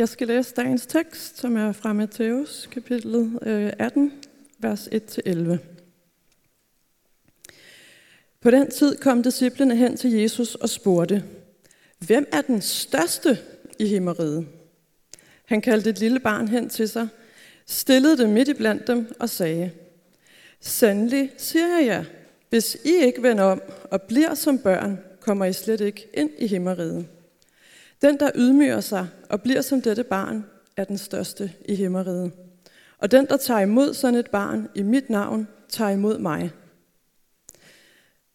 Jeg skal læse dagens tekst, som er fra Matthæus, kapitel 18, øh, vers 1-11. På den tid kom disciplene hen til Jesus og spurgte, Hvem er den største i himmeriget? Han kaldte et lille barn hen til sig, stillede det midt i blandt dem og sagde, Sandelig siger jeg jer, hvis I ikke vender om og bliver som børn, kommer I slet ikke ind i himmeriget. Den, der ydmyger sig og bliver som dette barn, er den største i himmeriget. Og den, der tager imod sådan et barn i mit navn, tager imod mig.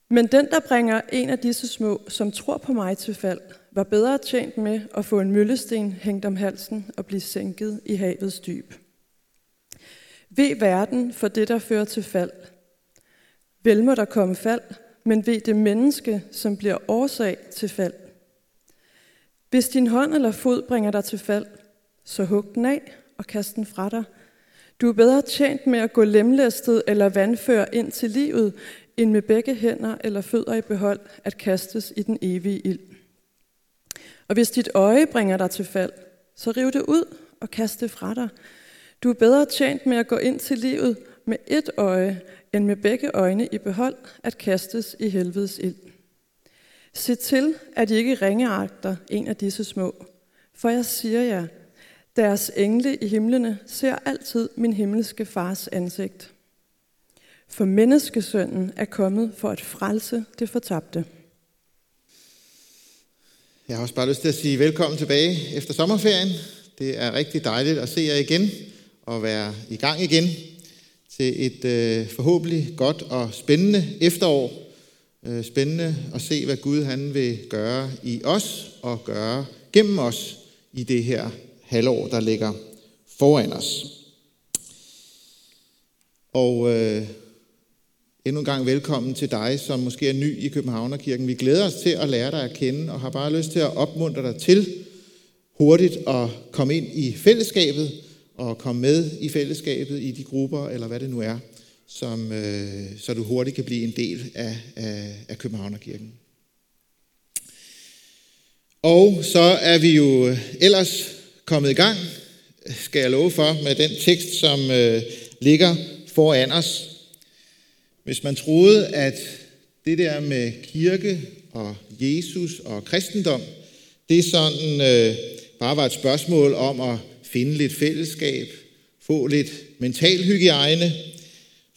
Men den, der bringer en af disse små, som tror på mig til fald, var bedre tjent med at få en møllesten hængt om halsen og blive sænket i havets dyb. Ved verden for det, der fører til fald. Vel må der komme fald, men ved det menneske, som bliver årsag til fald. Hvis din hånd eller fod bringer dig til fald, så hug den af og kast den fra dig. Du er bedre tjent med at gå lemlæstet eller vandfør ind til livet, end med begge hænder eller fødder i behold at kastes i den evige ild. Og hvis dit øje bringer dig til fald, så riv det ud og kast det fra dig. Du er bedre tjent med at gå ind til livet med et øje, end med begge øjne i behold at kastes i helvedes ild. Se til, at I ikke ringeagter en af disse små. For jeg siger jer, deres engle i himlene ser altid min himmelske fars ansigt. For menneskesønnen er kommet for at frelse det fortabte. Jeg har også bare lyst til at sige velkommen tilbage efter sommerferien. Det er rigtig dejligt at se jer igen og være i gang igen til et øh, forhåbentlig godt og spændende efterår. Øh, spændende at se, hvad Gud han vil gøre i os og gøre gennem os i det her halvår, der ligger foran os. Og øh, endnu en gang velkommen til dig, som måske er ny i Københavnerkirken. Vi glæder os til at lære dig at kende, og har bare lyst til at opmuntre dig til hurtigt at komme ind i fællesskabet, og komme med i fællesskabet i de grupper, eller hvad det nu er, som, øh, så du hurtigt kan blive en del af, af, af Københavnerkirken. Og så er vi jo ellers kommet i gang, skal jeg love for, med den tekst, som øh, ligger foran os. Hvis man troede, at det der med kirke og Jesus og kristendom, det er sådan øh, bare var et spørgsmål om at finde lidt fællesskab, få lidt mental hygiejne,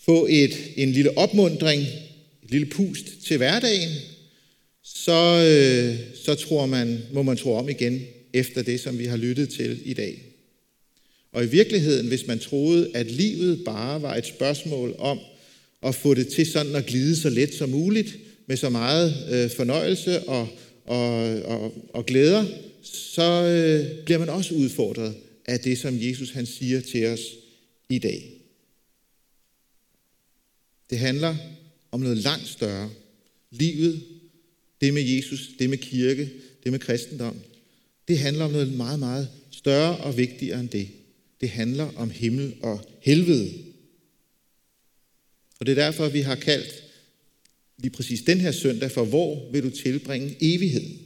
få et, en lille opmundring, et lille pust til hverdagen, så, øh, så tror man, må man tro om igen efter det, som vi har lyttet til i dag. Og i virkeligheden, hvis man troede, at livet bare var et spørgsmål om at få det til sådan at glide så let som muligt, med så meget øh, fornøjelse og, og, og, og glæder, så øh, bliver man også udfordret af det, som Jesus han siger til os i dag. Det handler om noget langt større. Livet, det med Jesus, det med kirke, det med kristendom, det handler om noget meget, meget større og vigtigere end det. Det handler om himmel og helvede. Og det er derfor, vi har kaldt lige præcis den her søndag for, hvor vil du tilbringe evigheden?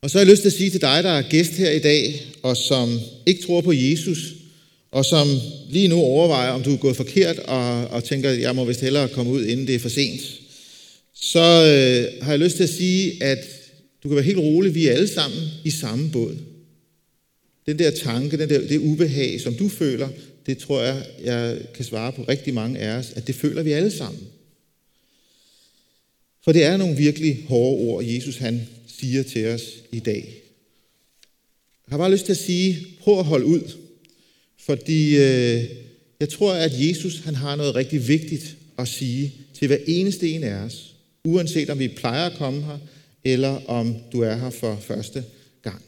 Og så har jeg lyst til at sige til dig, der er gæst her i dag, og som ikke tror på Jesus, og som lige nu overvejer, om du er gået forkert, og, og tænker, jeg må vist hellere komme ud, inden det er for sent, så øh, har jeg lyst til at sige, at du kan være helt rolig, vi er alle sammen i samme båd. Den der tanke, den der, det ubehag, som du føler, det tror jeg, jeg kan svare på rigtig mange af os, at det føler vi alle sammen. For det er nogle virkelig hårde ord, Jesus han siger til os i dag. Jeg har bare lyst til at sige, prøv at holde ud. Fordi øh, jeg tror, at Jesus han har noget rigtig vigtigt at sige til hver eneste en af os. Uanset om vi plejer at komme her, eller om du er her for første gang.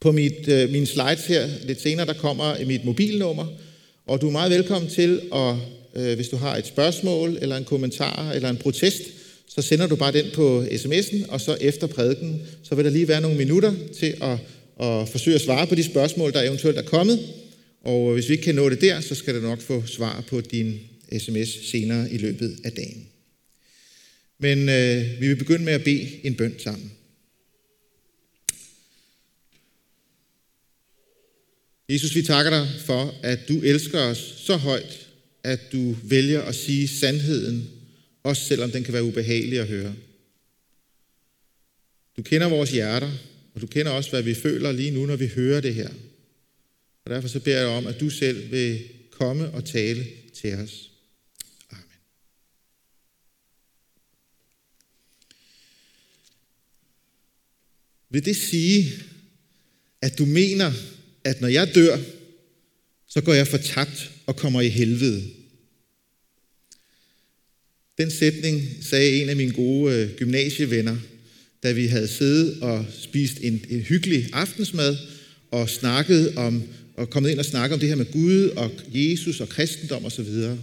På mit, øh, mine slides her lidt senere, der kommer mit mobilnummer, og du er meget velkommen til, at, øh, hvis du har et spørgsmål, eller en kommentar, eller en protest, så sender du bare den på sms'en, og så efter prædiken, så vil der lige være nogle minutter til at, og forsøge at svare på de spørgsmål, der eventuelt er kommet. Og hvis vi ikke kan nå det der, så skal du nok få svar på din sms senere i løbet af dagen. Men øh, vi vil begynde med at bede en bøn sammen. Jesus, vi takker dig for, at du elsker os så højt, at du vælger at sige sandheden, også selvom den kan være ubehagelig at høre. Du kender vores hjerter, og du kender også, hvad vi føler lige nu, når vi hører det her. Og derfor så beder jeg om, at du selv vil komme og tale til os. Amen. Vil det sige, at du mener, at når jeg dør, så går jeg fortabt og kommer i helvede? Den sætning sagde en af mine gode øh, gymnasievenner, da vi havde siddet og spist en, en hyggelig aftensmad og snakket om og kommet ind og snakket om det her med Gud og Jesus og kristendom osv. Og,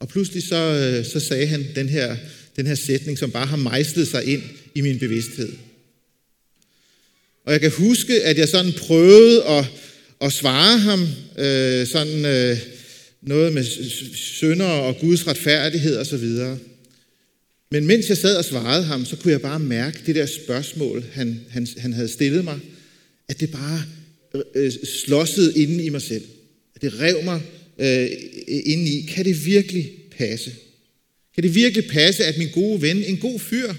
og pludselig så, øh, så sagde han den her, den her sætning, som bare har mejslet sig ind i min bevidsthed. Og jeg kan huske, at jeg sådan prøvede at, at svare ham øh, sådan øh, noget med sønder og Guds retfærdighed osv. Men mens jeg sad og svarede ham, så kunne jeg bare mærke det der spørgsmål, han, han, han havde stillet mig, at det bare øh, øh slåssede inde i mig selv. At Det rev mig øh, inde i. Kan det virkelig passe? Kan det virkelig passe, at min gode ven, en god fyr,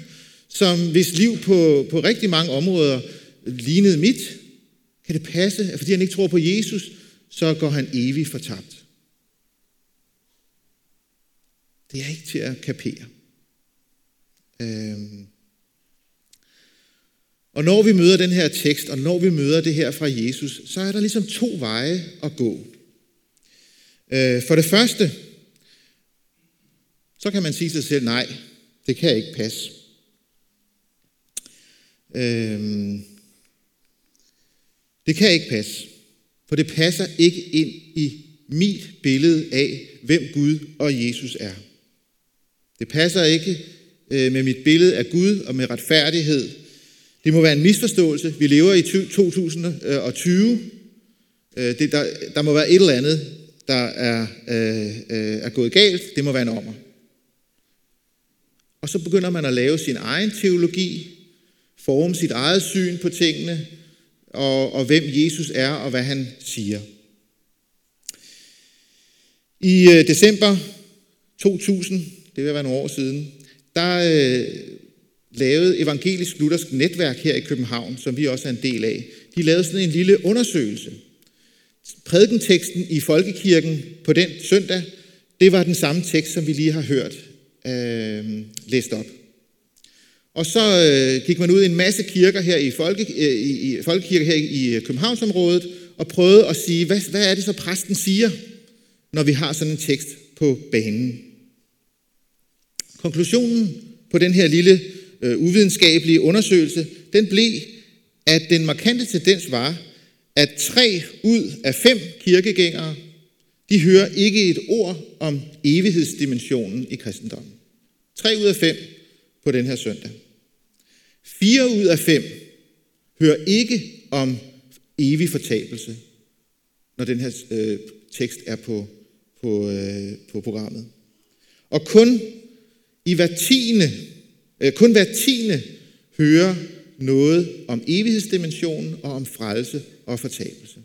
som hvis liv på, på rigtig mange områder lignede mit, kan det passe, at fordi han ikke tror på Jesus, så går han evigt fortabt? Det er ikke til at kapere. Øhm. Og når vi møder den her tekst, og når vi møder det her fra Jesus, så er der ligesom to veje at gå. Øh, for det første, så kan man sige til sig selv, nej, det kan ikke passe. Øhm. Det kan ikke passe, for det passer ikke ind i mit billede af, hvem Gud og Jesus er. Det passer ikke Øh, med mit billede af Gud og med retfærdighed. Det må være en misforståelse. Vi lever i 2020. Øh, det, der, der må være et eller andet, der er, øh, øh, er gået galt. Det må være en ommer. Og så begynder man at lave sin egen teologi, forme sit eget syn på tingene, og, og hvem Jesus er og hvad han siger. I øh, december 2000, det vil være nogle år siden, der øh, lavede Evangelisk Luthersk Netværk her i København, som vi også er en del af. De lavede sådan en lille undersøgelse. Prædikenteksten i Folkekirken på den søndag, det var den samme tekst, som vi lige har hørt øh, læst op. Og så øh, gik man ud i en masse kirker her i, folke, øh, i, i folkekirker her i Københavnsområdet og prøvede at sige, hvad, hvad er det så præsten siger, når vi har sådan en tekst på banen. Konklusionen på den her lille øh, uvidenskabelige undersøgelse, den blev, at den markante tendens var, at tre ud af fem kirkegængere, de hører ikke et ord om evighedsdimensionen i kristendommen. Tre ud af fem på den her søndag. Fire ud af fem hører ikke om evig fortabelse, når den her øh, tekst er på, på, øh, på programmet. Og kun i hver tiende, øh, kun hver tiende hører noget om evighedsdimensionen og om frelse og fortabelse.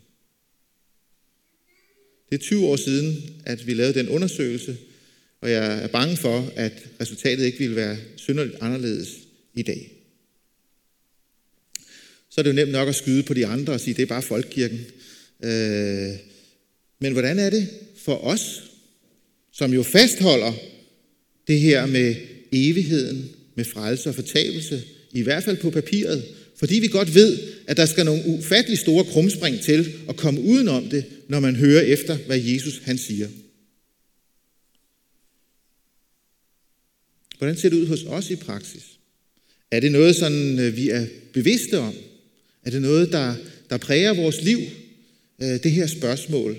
Det er 20 år siden, at vi lavede den undersøgelse, og jeg er bange for, at resultatet ikke ville være synderligt anderledes i dag så er det jo nemt nok at skyde på de andre og sige, det er bare folkekirken. Øh, men hvordan er det for os, som jo fastholder det her med evigheden, med frelse og fortabelse, i hvert fald på papiret, fordi vi godt ved, at der skal nogle ufattelig store krumspring til at komme udenom det, når man hører efter, hvad Jesus han siger. Hvordan ser det ud hos os i praksis? Er det noget, sådan, øh, vi er bevidste om? Er det noget, der, der præger vores liv, øh, det her spørgsmål?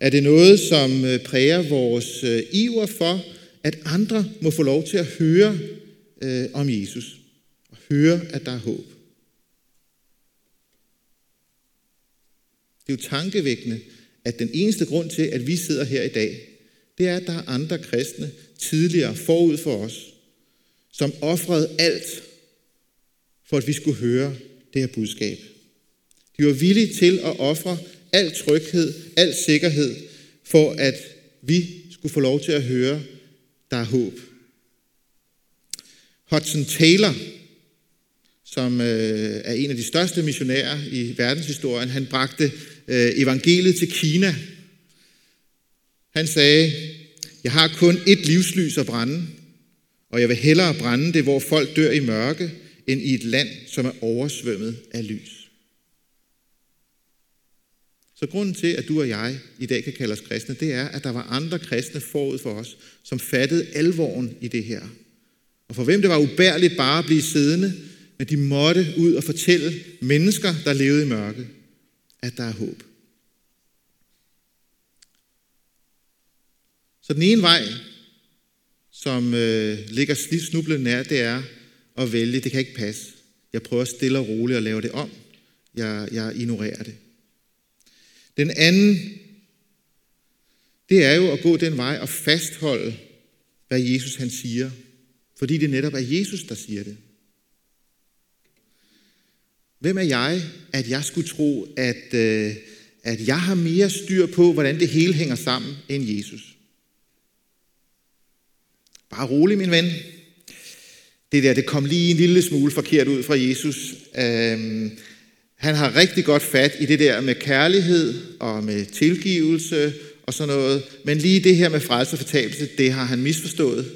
Er det noget, som øh, præger vores iver for, at andre må få lov til at høre øh, om Jesus? Og høre, at der er håb? Det er jo tankevækkende, at den eneste grund til, at vi sidder her i dag, det er, at der er andre kristne tidligere forud for os, som offrede alt, for at vi skulle høre det her budskab. De var villige til at ofre al tryghed, al sikkerhed, for at vi skulle få lov til at høre, der er håb. Hudson Taylor, som øh, er en af de største missionærer i verdenshistorien, han bragte øh, evangeliet til Kina. Han sagde, jeg har kun et livslys at brænde, og jeg vil hellere brænde det, hvor folk dør i mørke, end i et land, som er oversvømmet af lys. Så grunden til, at du og jeg i dag kan kalde os kristne, det er, at der var andre kristne forud for os, som fattede alvoren i det her. Og for hvem det var ubærligt bare at blive siddende, men de måtte ud og fortælle mennesker, der levede i mørke, at der er håb. Så den ene vej, som øh, ligger snublende nær, det er at vælge, det kan ikke passe. Jeg prøver stille og roligt at lave det om. Jeg, jeg ignorerer det. Den anden, det er jo at gå den vej og fastholde, hvad Jesus han siger. Fordi det netop er Jesus, der siger det. Hvem er jeg, at jeg skulle tro, at, øh, at jeg har mere styr på, hvordan det hele hænger sammen, end Jesus? Bare rolig, min ven. Det der, det kom lige en lille smule forkert ud fra Jesus. Øh, han har rigtig godt fat i det der med kærlighed og med tilgivelse og sådan noget. Men lige det her med frelse og fortabelse, det har han misforstået.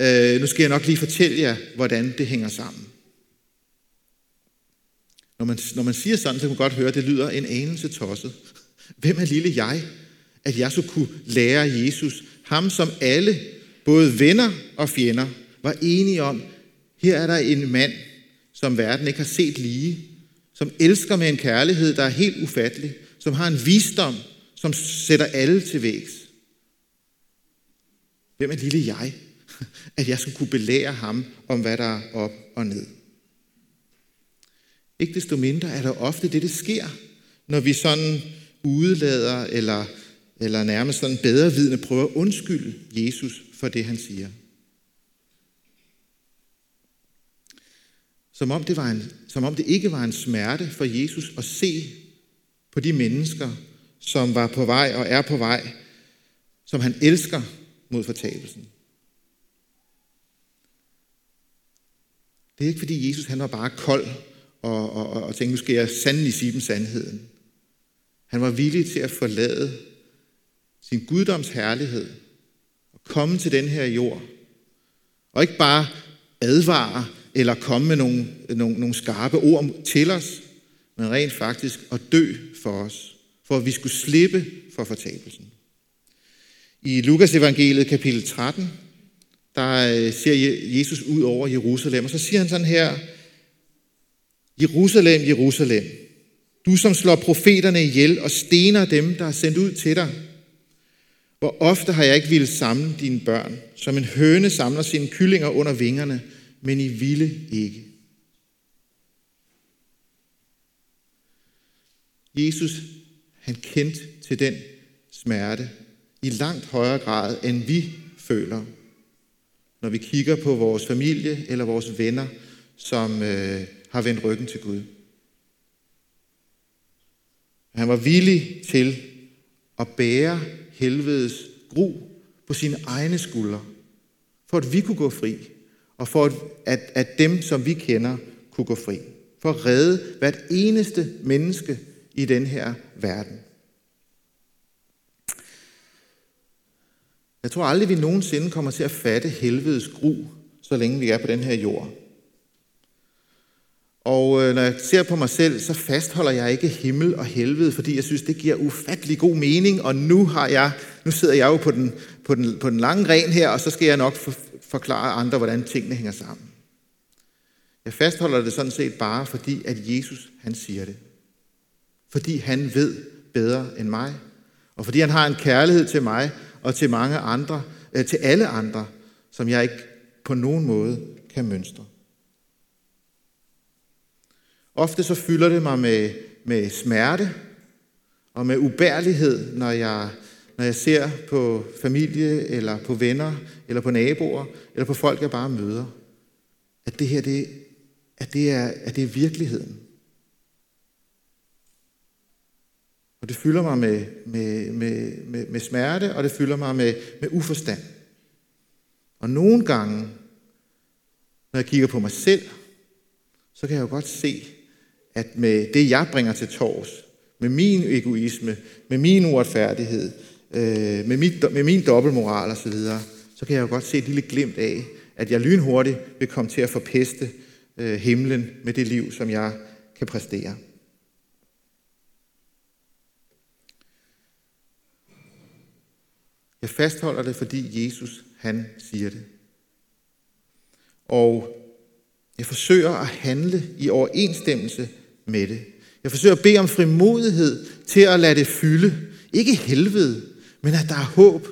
Øh, nu skal jeg nok lige fortælle jer, hvordan det hænger sammen. Når man, når man siger sådan, så kan man godt høre, at det lyder en anelse tosset. Hvem er lille jeg, at jeg så kunne lære Jesus, ham som alle, både venner og fjender, var enige om, her er der en mand, som verden ikke har set lige, som elsker med en kærlighed, der er helt ufattelig, som har en visdom, som sætter alle til vægs. Hvem er lille jeg, at jeg skulle kunne belære ham om, hvad der er op og ned? Ikke desto mindre er der ofte det, det sker, når vi sådan udlader eller, eller nærmest sådan bedrevidende prøver at undskylde Jesus for det, han siger. Som om, det var en, som om det ikke var en smerte for Jesus at se på de mennesker, som var på vej og er på vej, som han elsker mod fortabelsen. Det er ikke fordi Jesus han var bare kold og, og, og, og tænkte, nu skal jeg sandelig sige dem sandheden. Han var villig til at forlade sin guddoms herlighed og komme til den her jord. Og ikke bare advare eller komme med nogle, nogle, nogle skarpe ord til os, men rent faktisk at dø for os, for at vi skulle slippe for fortabelsen. I Lukas evangeliet kapitel 13, der øh, ser Jesus ud over Jerusalem, og så siger han sådan her, Jerusalem, Jerusalem, du som slår profeterne ihjel og stener dem, der er sendt ud til dig. Hvor ofte har jeg ikke ville samle dine børn, som en høne samler sine kyllinger under vingerne, men I ville ikke. Jesus, han kendte til den smerte i langt højere grad, end vi føler, når vi kigger på vores familie eller vores venner, som øh, har vendt ryggen til Gud. Han var villig til at bære helvedes gru på sine egne skuldre, for at vi kunne gå fri, og for at, at dem, som vi kender, kunne gå fri. For at redde hvert eneste menneske i den her verden. Jeg tror aldrig, vi nogensinde kommer til at fatte helvedes gru, så længe vi er på den her jord. Og øh, når jeg ser på mig selv, så fastholder jeg ikke himmel og helvede, fordi jeg synes, det giver ufattelig god mening, og nu, har jeg, nu sidder jeg jo på den, på, den, på den lange gren her, og så skal jeg nok for, forklare andre, hvordan tingene hænger sammen. Jeg fastholder det sådan set bare, fordi at Jesus, han siger det. Fordi han ved bedre end mig, og fordi han har en kærlighed til mig og til mange andre, øh, til alle andre, som jeg ikke på nogen måde kan mønstre. Ofte så fylder det mig med, med smerte og med ubærlighed, når jeg, når jeg ser på familie, eller på venner, eller på naboer, eller på folk, jeg bare møder. At det her, det, at det, er, at det er virkeligheden. Og det fylder mig med, med, med, med, med smerte, og det fylder mig med, med uforstand. Og nogle gange, når jeg kigger på mig selv, så kan jeg jo godt se, at med det, jeg bringer til tors, med min egoisme, med min uretfærdighed, øh, med, mit, med min dobbeltmoral osv., så, videre, så kan jeg jo godt se et lille glimt af, at jeg lynhurtigt vil komme til at forpeste øh, himlen med det liv, som jeg kan præstere. Jeg fastholder det, fordi Jesus, han siger det. Og jeg forsøger at handle i overensstemmelse med det. Jeg forsøger at bede om frimodighed til at lade det fylde. Ikke helvede, men at der er håb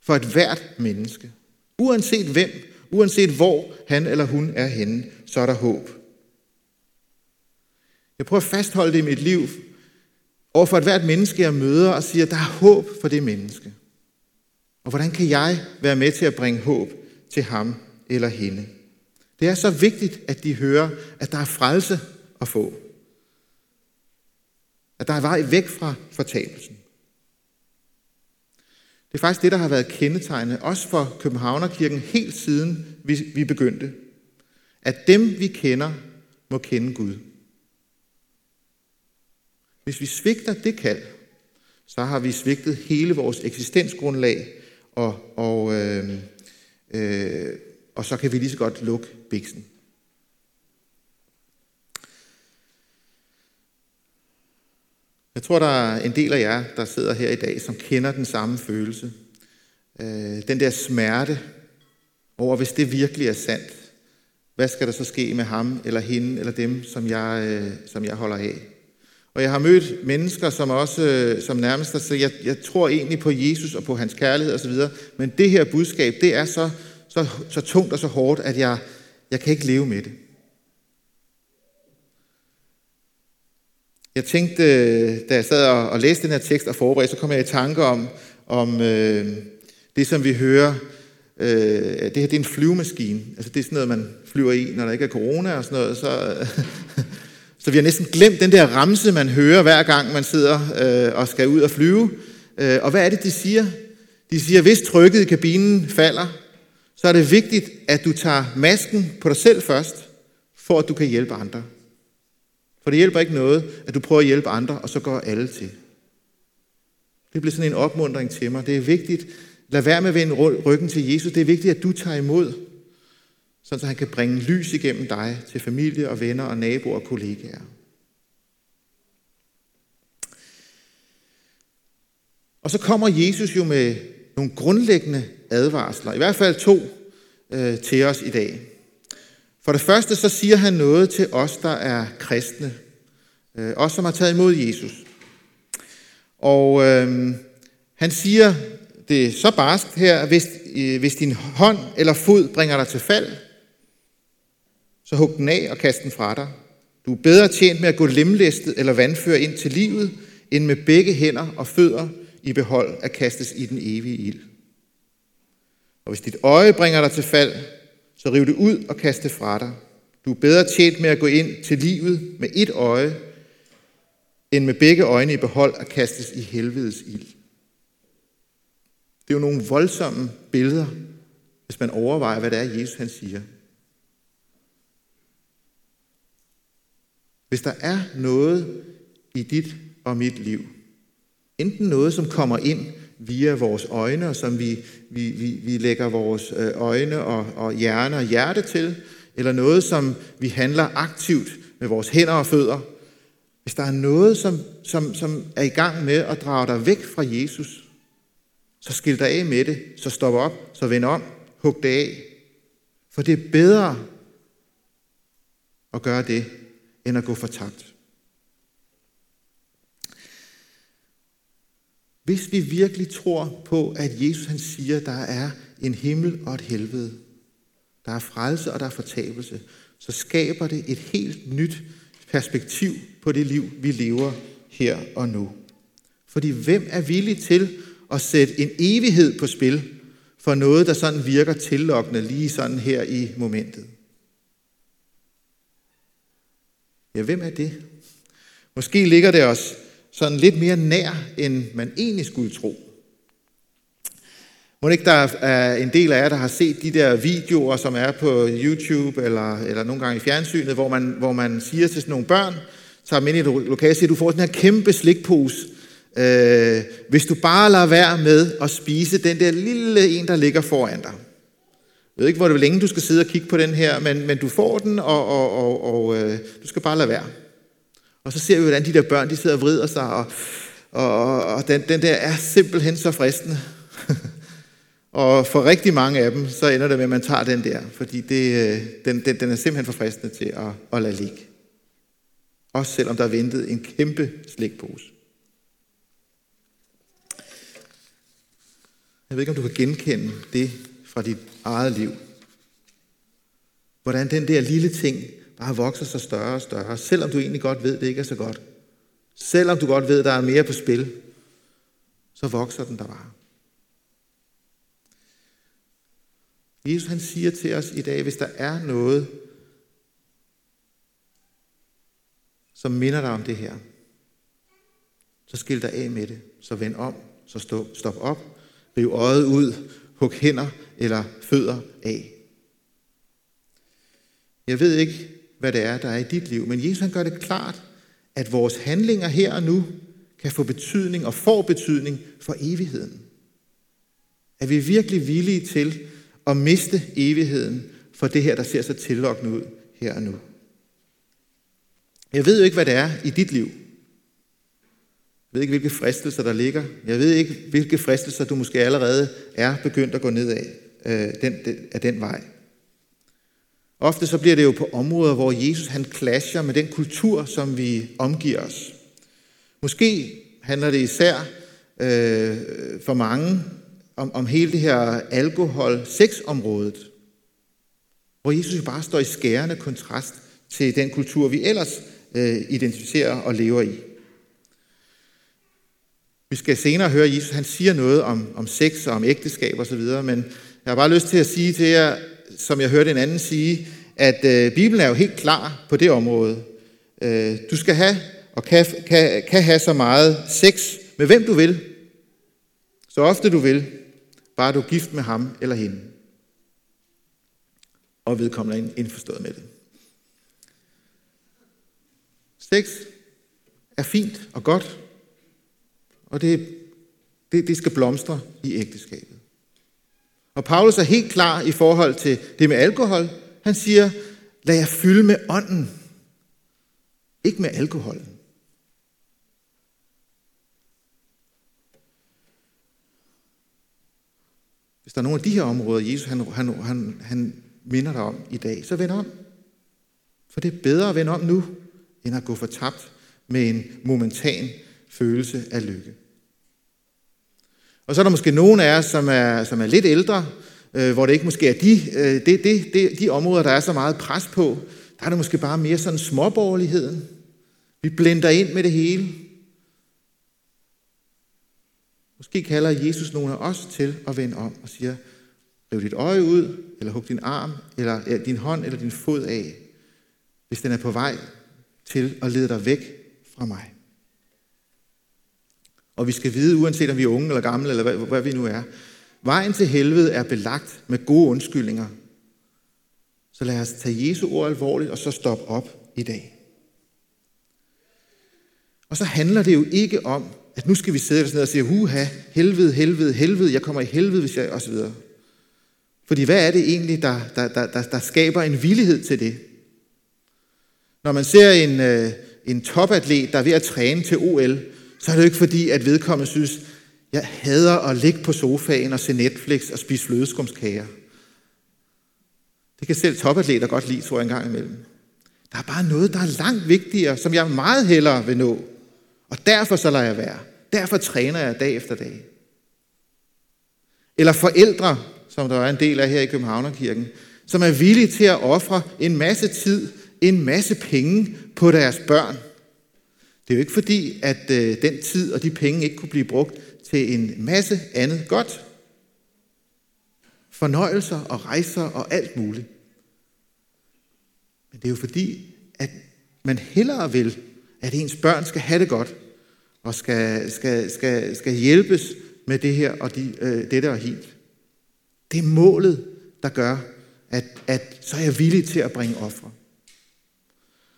for et hvert menneske. Uanset hvem, uanset hvor han eller hun er henne, så er der håb. Jeg prøver at fastholde det i mit liv over for et hvert menneske, jeg møder, og siger, at der er håb for det menneske. Og hvordan kan jeg være med til at bringe håb til ham eller hende? Det er så vigtigt, at de hører, at der er frelse at få. At der er vej væk fra fortabelsen. Det er faktisk det, der har været kendetegnende, også for Københavnerkirken, helt siden vi, vi begyndte. At dem, vi kender, må kende Gud. Hvis vi svigter det kald, så har vi svigtet hele vores eksistensgrundlag, og, og, øh, øh, og så kan vi lige så godt lukke biksen. Jeg tror, der er en del af jer, der sidder her i dag, som kender den samme følelse. Øh, den der smerte over, hvis det virkelig er sandt. Hvad skal der så ske med ham, eller hende, eller dem, som jeg, øh, som jeg holder af? Og jeg har mødt mennesker, som også øh, som nærmest har sagt, jeg, jeg tror egentlig på Jesus og på hans kærlighed osv., men det her budskab, det er så, så, så tungt og så hårdt, at jeg, jeg kan ikke leve med det. Jeg tænkte, da jeg sad og læste den her tekst og forberedte, så kom jeg i tanke om, om øh, det, som vi hører. Øh, det her det er en flyvemaskine. Altså det er sådan noget, man flyver i, når der ikke er corona og sådan noget. Så, så vi har næsten glemt den der ramse, man hører hver gang, man sidder øh, og skal ud og flyve. Øh, og hvad er det, de siger? De siger, hvis trykket i kabinen falder, så er det vigtigt, at du tager masken på dig selv først, for at du kan hjælpe andre. For det hjælper ikke noget, at du prøver at hjælpe andre, og så går alle til. Det bliver sådan en opmundring til mig. Det er vigtigt, lad være med at vende ryggen til Jesus. Det er vigtigt, at du tager imod, så han kan bringe lys igennem dig til familie og venner og naboer og kollegaer. Og så kommer Jesus jo med nogle grundlæggende advarsler, i hvert fald to øh, til os i dag. For det første så siger han noget til os, der er kristne. Øh, os, som har taget imod Jesus. Og øh, han siger det så barskt her, hvis, øh, hvis din hånd eller fod bringer dig til fald, så hug den af og kast den fra dig. Du er bedre tjent med at gå lemlæstet eller vandføre ind til livet, end med begge hænder og fødder i behold at kastes i den evige ild. Og hvis dit øje bringer dig til fald, så riv det ud og kast det fra dig. Du er bedre tjent med at gå ind til livet med et øje, end med begge øjne i behold at kastes i helvedes ild. Det er jo nogle voldsomme billeder, hvis man overvejer, hvad det er, Jesus han siger. Hvis der er noget i dit og mit liv, enten noget, som kommer ind via vores øjne, og som vi, vi, vi, vi lægger vores øh, øjne og, og hjerne og hjerte til, eller noget, som vi handler aktivt med vores hænder og fødder. Hvis der er noget, som, som, som er i gang med at drage dig væk fra Jesus, så skil dig af med det, så stop op, så vend om, hug det af. For det er bedre at gøre det, end at gå for Hvis vi virkelig tror på, at Jesus han siger, at der er en himmel og et helvede, der er frelse og der er fortabelse, så skaber det et helt nyt perspektiv på det liv, vi lever her og nu. Fordi hvem er villig til at sætte en evighed på spil for noget, der sådan virker tillokkende lige sådan her i momentet? Ja, hvem er det? Måske ligger det os sådan lidt mere nær, end man egentlig skulle tro. Må ikke der er en del af jer, der har set de der videoer, som er på YouTube eller, eller nogle gange i fjernsynet, hvor man, hvor man siger til sådan nogle børn, tager dem ind i et lokale og siger, du får sådan her kæmpe slikpose. Øh, hvis du bare lader være med at spise den der lille en, der ligger foran dig. Jeg ved ikke, hvor det længe du skal sidde og kigge på den her, men, men du får den, og, og, og, og øh, du skal bare lade være. Og så ser vi, hvordan de der børn, de sidder og vrider sig, og, og, og den, den der er simpelthen så fristende. og for rigtig mange af dem, så ender det med, at man tager den der, fordi det, øh, den, den, den er simpelthen for fristende til at, at lade ligge. Også selvom der er ventet en kæmpe slikpose. Jeg ved ikke, om du kan genkende det fra dit eget liv. Hvordan den der lille ting bare vokser sig større og større, selvom du egentlig godt ved, at det ikke er så godt. Selvom du godt ved, at der er mere på spil, så vokser den der bare. Jesus han siger til os i dag, hvis der er noget, som minder dig om det her, så skil dig af med det. Så vend om, så stå, stop op, riv øjet ud, hug hænder eller fødder af. Jeg ved ikke, hvad det er, der er i dit liv, men Jesus han gør det klart, at vores handlinger her og nu kan få betydning og får betydning for evigheden. Er vi virkelig villige til at miste evigheden for det her, der ser så tillokkende ud her og nu? Jeg ved jo ikke, hvad det er i dit liv. Jeg ved ikke, hvilke fristelser der ligger. Jeg ved ikke, hvilke fristelser du måske allerede er begyndt at gå ned af, øh, den, af den vej. Ofte så bliver det jo på områder, hvor Jesus han clasher med den kultur, som vi omgiver os. Måske handler det især øh, for mange om, om hele det her alkohol-sex-området, hvor Jesus jo bare står i skærende kontrast til den kultur, vi ellers øh, identificerer og lever i. Vi skal senere høre, at Jesus han siger noget om, om sex og om ægteskab osv., men jeg har bare lyst til at sige til jer, som jeg hørte en anden sige, at øh, Bibelen er jo helt klar på det område. Øh, du skal have og kan, kan, kan have så meget sex med hvem du vil, så ofte du vil, bare du er gift med ham eller hende. Og vedkommende er indforstået med det. Sex er fint og godt, og det, det, det skal blomstre i ægteskabet. Og Paulus er helt klar i forhold til det med alkohol. Han siger, lad jer fylde med ånden, ikke med alkoholen. Hvis der er nogle af de her områder, Jesus han, han, han, han minder dig om i dag, så vend om. For det er bedre at vende om nu, end at gå fortabt med en momentan følelse af lykke. Og så er der måske nogen af os, som er, som er lidt ældre, øh, hvor det ikke måske er de, øh, det, det, det, de områder, der er så meget pres på. Der er det måske bare mere sådan småborgerligheden. Vi blender ind med det hele. Måske kalder Jesus nogle af os til at vende om og siger, riv dit øje ud, eller hug din arm, eller ja, din hånd, eller din fod af, hvis den er på vej til at lede dig væk fra mig. Og vi skal vide, uanset om vi er unge eller gamle, eller hvad, hvad vi nu er, vejen til helvede er belagt med gode undskyldninger. Så lad os tage Jesu ord alvorligt, og så stoppe op i dag. Og så handler det jo ikke om, at nu skal vi sidde sådan og sige, huha, helvede, helvede, helvede, jeg kommer i helvede, hvis jeg, og så videre. Fordi hvad er det egentlig, der, der, der, der, der skaber en villighed til det? Når man ser en, øh, en topatlet, der er ved at træne til OL, så er det jo ikke fordi, at vedkommende synes, jeg hader at ligge på sofaen og se Netflix og spise flødeskumskager. Det kan selv topatleter godt lide, tror jeg, en gang imellem. Der er bare noget, der er langt vigtigere, som jeg meget hellere vil nå. Og derfor så lader jeg være. Derfor træner jeg dag efter dag. Eller forældre, som der er en del af her i Københavnerkirken, som er villige til at ofre en masse tid, en masse penge på deres børn. Det er jo ikke fordi, at øh, den tid og de penge ikke kunne blive brugt til en masse andet godt. Fornøjelser og rejser og alt muligt. Men det er jo fordi, at man hellere vil, at ens børn skal have det godt, og skal, skal, skal, skal hjælpes med det her og de, øh, dette og helt. Det er målet, der gør, at, at så er jeg villig til at bringe ofre.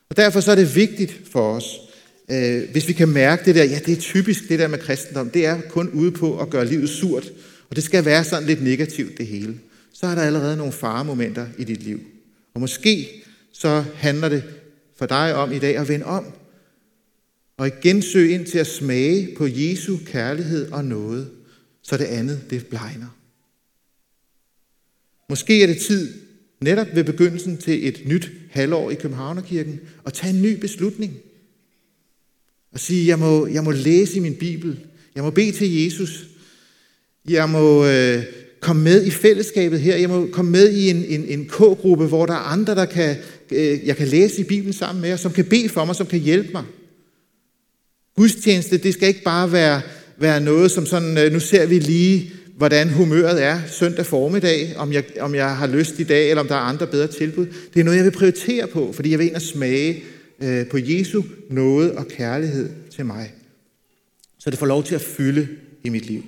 Og derfor så er det vigtigt for os, øh, hvis vi kan mærke det der, ja det er typisk det der med kristendom, det er kun ude på at gøre livet surt, og det skal være sådan lidt negativt det hele. Så er der allerede nogle faremomenter i dit liv. Og måske så handler det for dig om i dag at vende om, og igen søge ind til at smage på Jesu kærlighed og noget, så det andet det blegner. Måske er det tid, netop ved begyndelsen til et nyt halvår i Københavnerkirken, at tage en ny beslutning. Og sige, jeg må, jeg må læse i min Bibel. Jeg må bede til Jesus. Jeg må øh, komme med i fællesskabet her. Jeg må komme med i en, en, en K-gruppe, hvor der er andre, der kan, øh, jeg kan læse i Bibelen sammen med, og som kan bede for mig, som kan hjælpe mig. Gudstjeneste, det skal ikke bare være, være noget som sådan, øh, nu ser vi lige, hvordan humøret er søndag formiddag, om jeg, om jeg har lyst i dag, eller om der er andre bedre tilbud. Det er noget, jeg vil prioritere på, fordi jeg vil ind og smage øh, på Jesu nåde og kærlighed til mig. Så det får lov til at fylde i mit liv.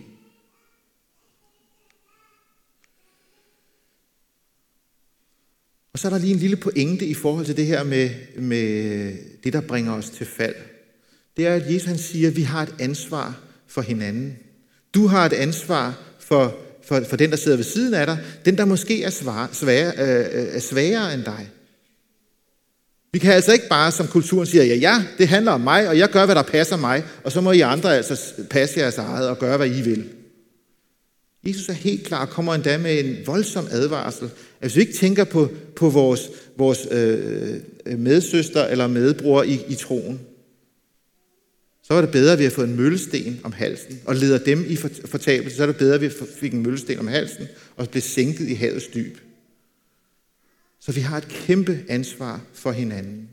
Og så er der lige en lille pointe i forhold til det her med, med det, der bringer os til fald. Det er, at Jesus han siger, at vi har et ansvar for hinanden. Du har et ansvar for, for, for den, der sidder ved siden af dig. Den, der måske er, svare, svære, øh, øh, er sværere end dig. Vi kan altså ikke bare, som kulturen siger, ja, ja, det handler om mig, og jeg gør, hvad der passer mig, og så må I andre altså passe jeres eget og gøre, hvad I vil. Jesus er helt klar og kommer endda med en voldsom advarsel. At hvis vi ikke tænker på, på vores, vores øh, øh, medsøster eller medbror i, i troen, så var det bedre, at vi har fået en møllesten om halsen og leder dem i fortabelse. Så er det bedre, at vi fik en møllesten om halsen og blev sænket i havets dyb. Så vi har et kæmpe ansvar for hinanden.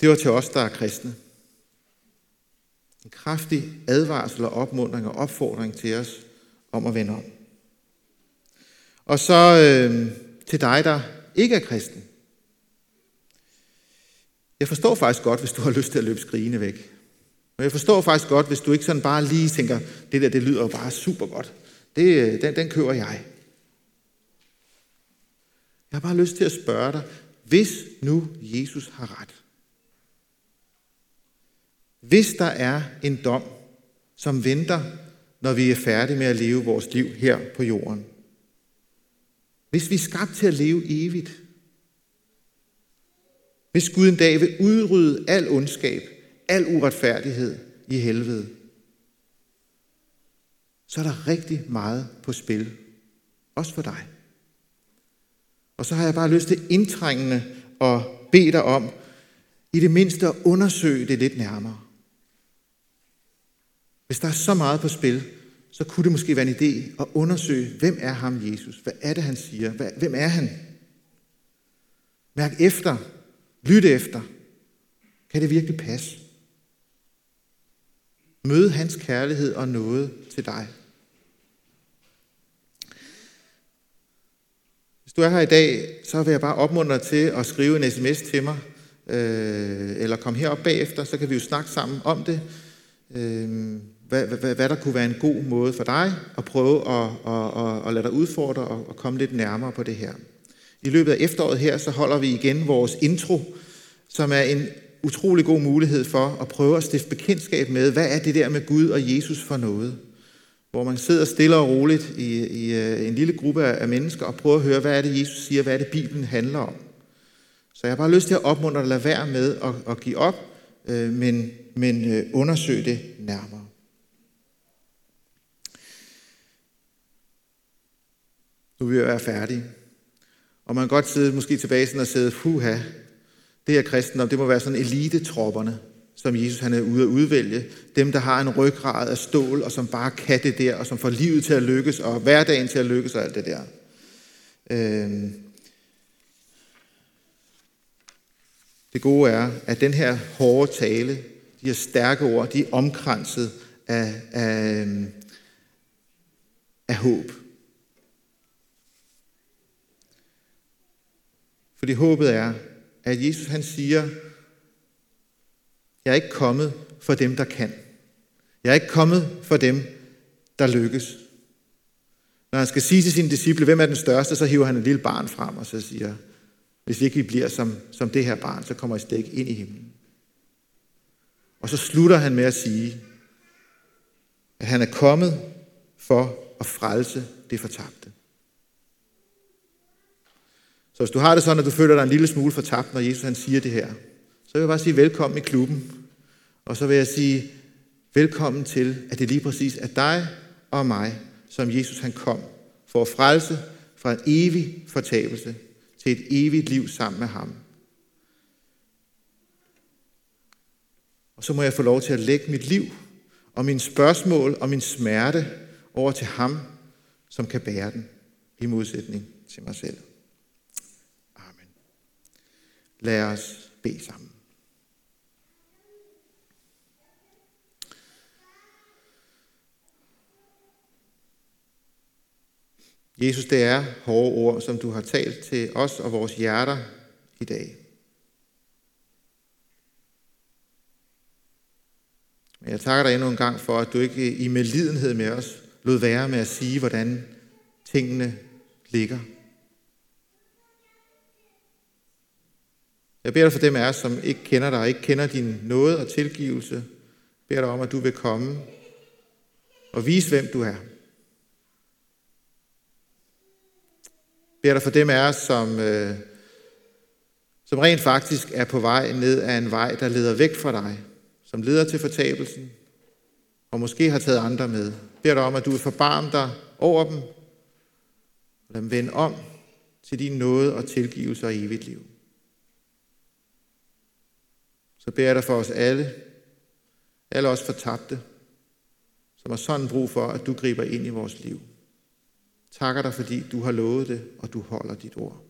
Det var til os, der er kristne. En kraftig advarsel og opmundring og opfordring til os om at vende om. Og så øh, til dig, der ikke er kristen. Jeg forstår faktisk godt, hvis du har lyst til at løbe skrigende væk. Og jeg forstår faktisk godt, hvis du ikke sådan bare lige tænker, det der, det lyder jo bare super godt. Det, øh, den, den kører jeg. Jeg har bare lyst til at spørge dig, hvis nu Jesus har ret, hvis der er en dom, som venter, når vi er færdige med at leve vores liv her på jorden, hvis vi er skabt til at leve evigt, hvis Gud en dag vil udrydde al ondskab, al uretfærdighed i helvede, så er der rigtig meget på spil. Også for dig. Og så har jeg bare lyst til indtrængende at bede dig om, i det mindste at undersøge det lidt nærmere. Hvis der er så meget på spil, så kunne det måske være en idé at undersøge, hvem er ham Jesus? Hvad er det, han siger? Hvem er han? Mærk efter. Lyt efter. Kan det virkelig passe? Mød hans kærlighed og noget til dig. Hvis du er her i dag, så vil jeg bare opmuntre dig til at skrive en sms til mig, øh, eller komme herop bagefter, så kan vi jo snakke sammen om det. Øh, hvad, hvad, hvad der kunne være en god måde for dig at prøve at, at, at, at lade dig udfordre og at komme lidt nærmere på det her. I løbet af efteråret her, så holder vi igen vores intro, som er en utrolig god mulighed for at prøve at stifte bekendtskab med, hvad er det der med Gud og Jesus for noget? Hvor man sidder stille og roligt i, i øh, en lille gruppe af mennesker og prøver at høre, hvad er det, Jesus siger, hvad er det, Bibelen handler om. Så jeg har bare lyst til at opmuntre dig at lade være med at, at give op, øh, men, men øh, det nærmere. Nu er vi være færdige. Og man kan godt sidde måske tilbage sådan og sidde, puha, det her kristendom, det må være sådan elitetropperne, som Jesus han er ude at udvælge. Dem, der har en ryggrad af stål, og som bare kan det der, og som får livet til at lykkes, og hverdagen til at lykkes, og alt det der. Øhm. Det gode er, at den her hårde tale, de her stærke ord, de er omkranset af, af, øhm, af håb. Fordi håbet er, at Jesus han siger, jeg er ikke kommet for dem, der kan. Jeg er ikke kommet for dem, der lykkes. Når han skal sige til sine disciple, hvem er den største, så hiver han et lille barn frem og så siger, hvis ikke vi bliver som, som det her barn, så kommer I slet ikke ind i himlen. Og så slutter han med at sige, at han er kommet for at frelse det fortabte. Så hvis du har det sådan, at du føler dig en lille smule fortabt, når Jesus han siger det her, så vil jeg bare sige velkommen i klubben. Og så vil jeg sige velkommen til, at det lige præcis er dig og mig, som Jesus han kom for at frelse fra en evig fortabelse til et evigt liv sammen med ham. Og så må jeg få lov til at lægge mit liv og mine spørgsmål og min smerte over til ham, som kan bære den, i modsætning til mig selv. Lad os bede sammen. Jesus, det er hårde ord, som du har talt til os og vores hjerter i dag. Men jeg takker dig endnu en gang for, at du ikke i medlidenhed med os lod være med at sige, hvordan tingene ligger. Jeg beder dig for dem af os, som ikke kender dig, ikke kender din nåde og tilgivelse. Jeg beder dig om, at du vil komme og vise, hvem du er. beder dig for dem af os, som, øh, som rent faktisk er på vej ned ad en vej, der leder væk fra dig, som leder til fortabelsen, og måske har taget andre med. Jeg beder dig om, at du vil forbarme dig over dem, og lad dem vende om til din nåde og tilgivelse og evigt liv. Så beder jeg dig for os alle, alle os fortabte, som har sådan brug for, at du griber ind i vores liv takker dig, fordi du har lovet det, og du holder dit ord.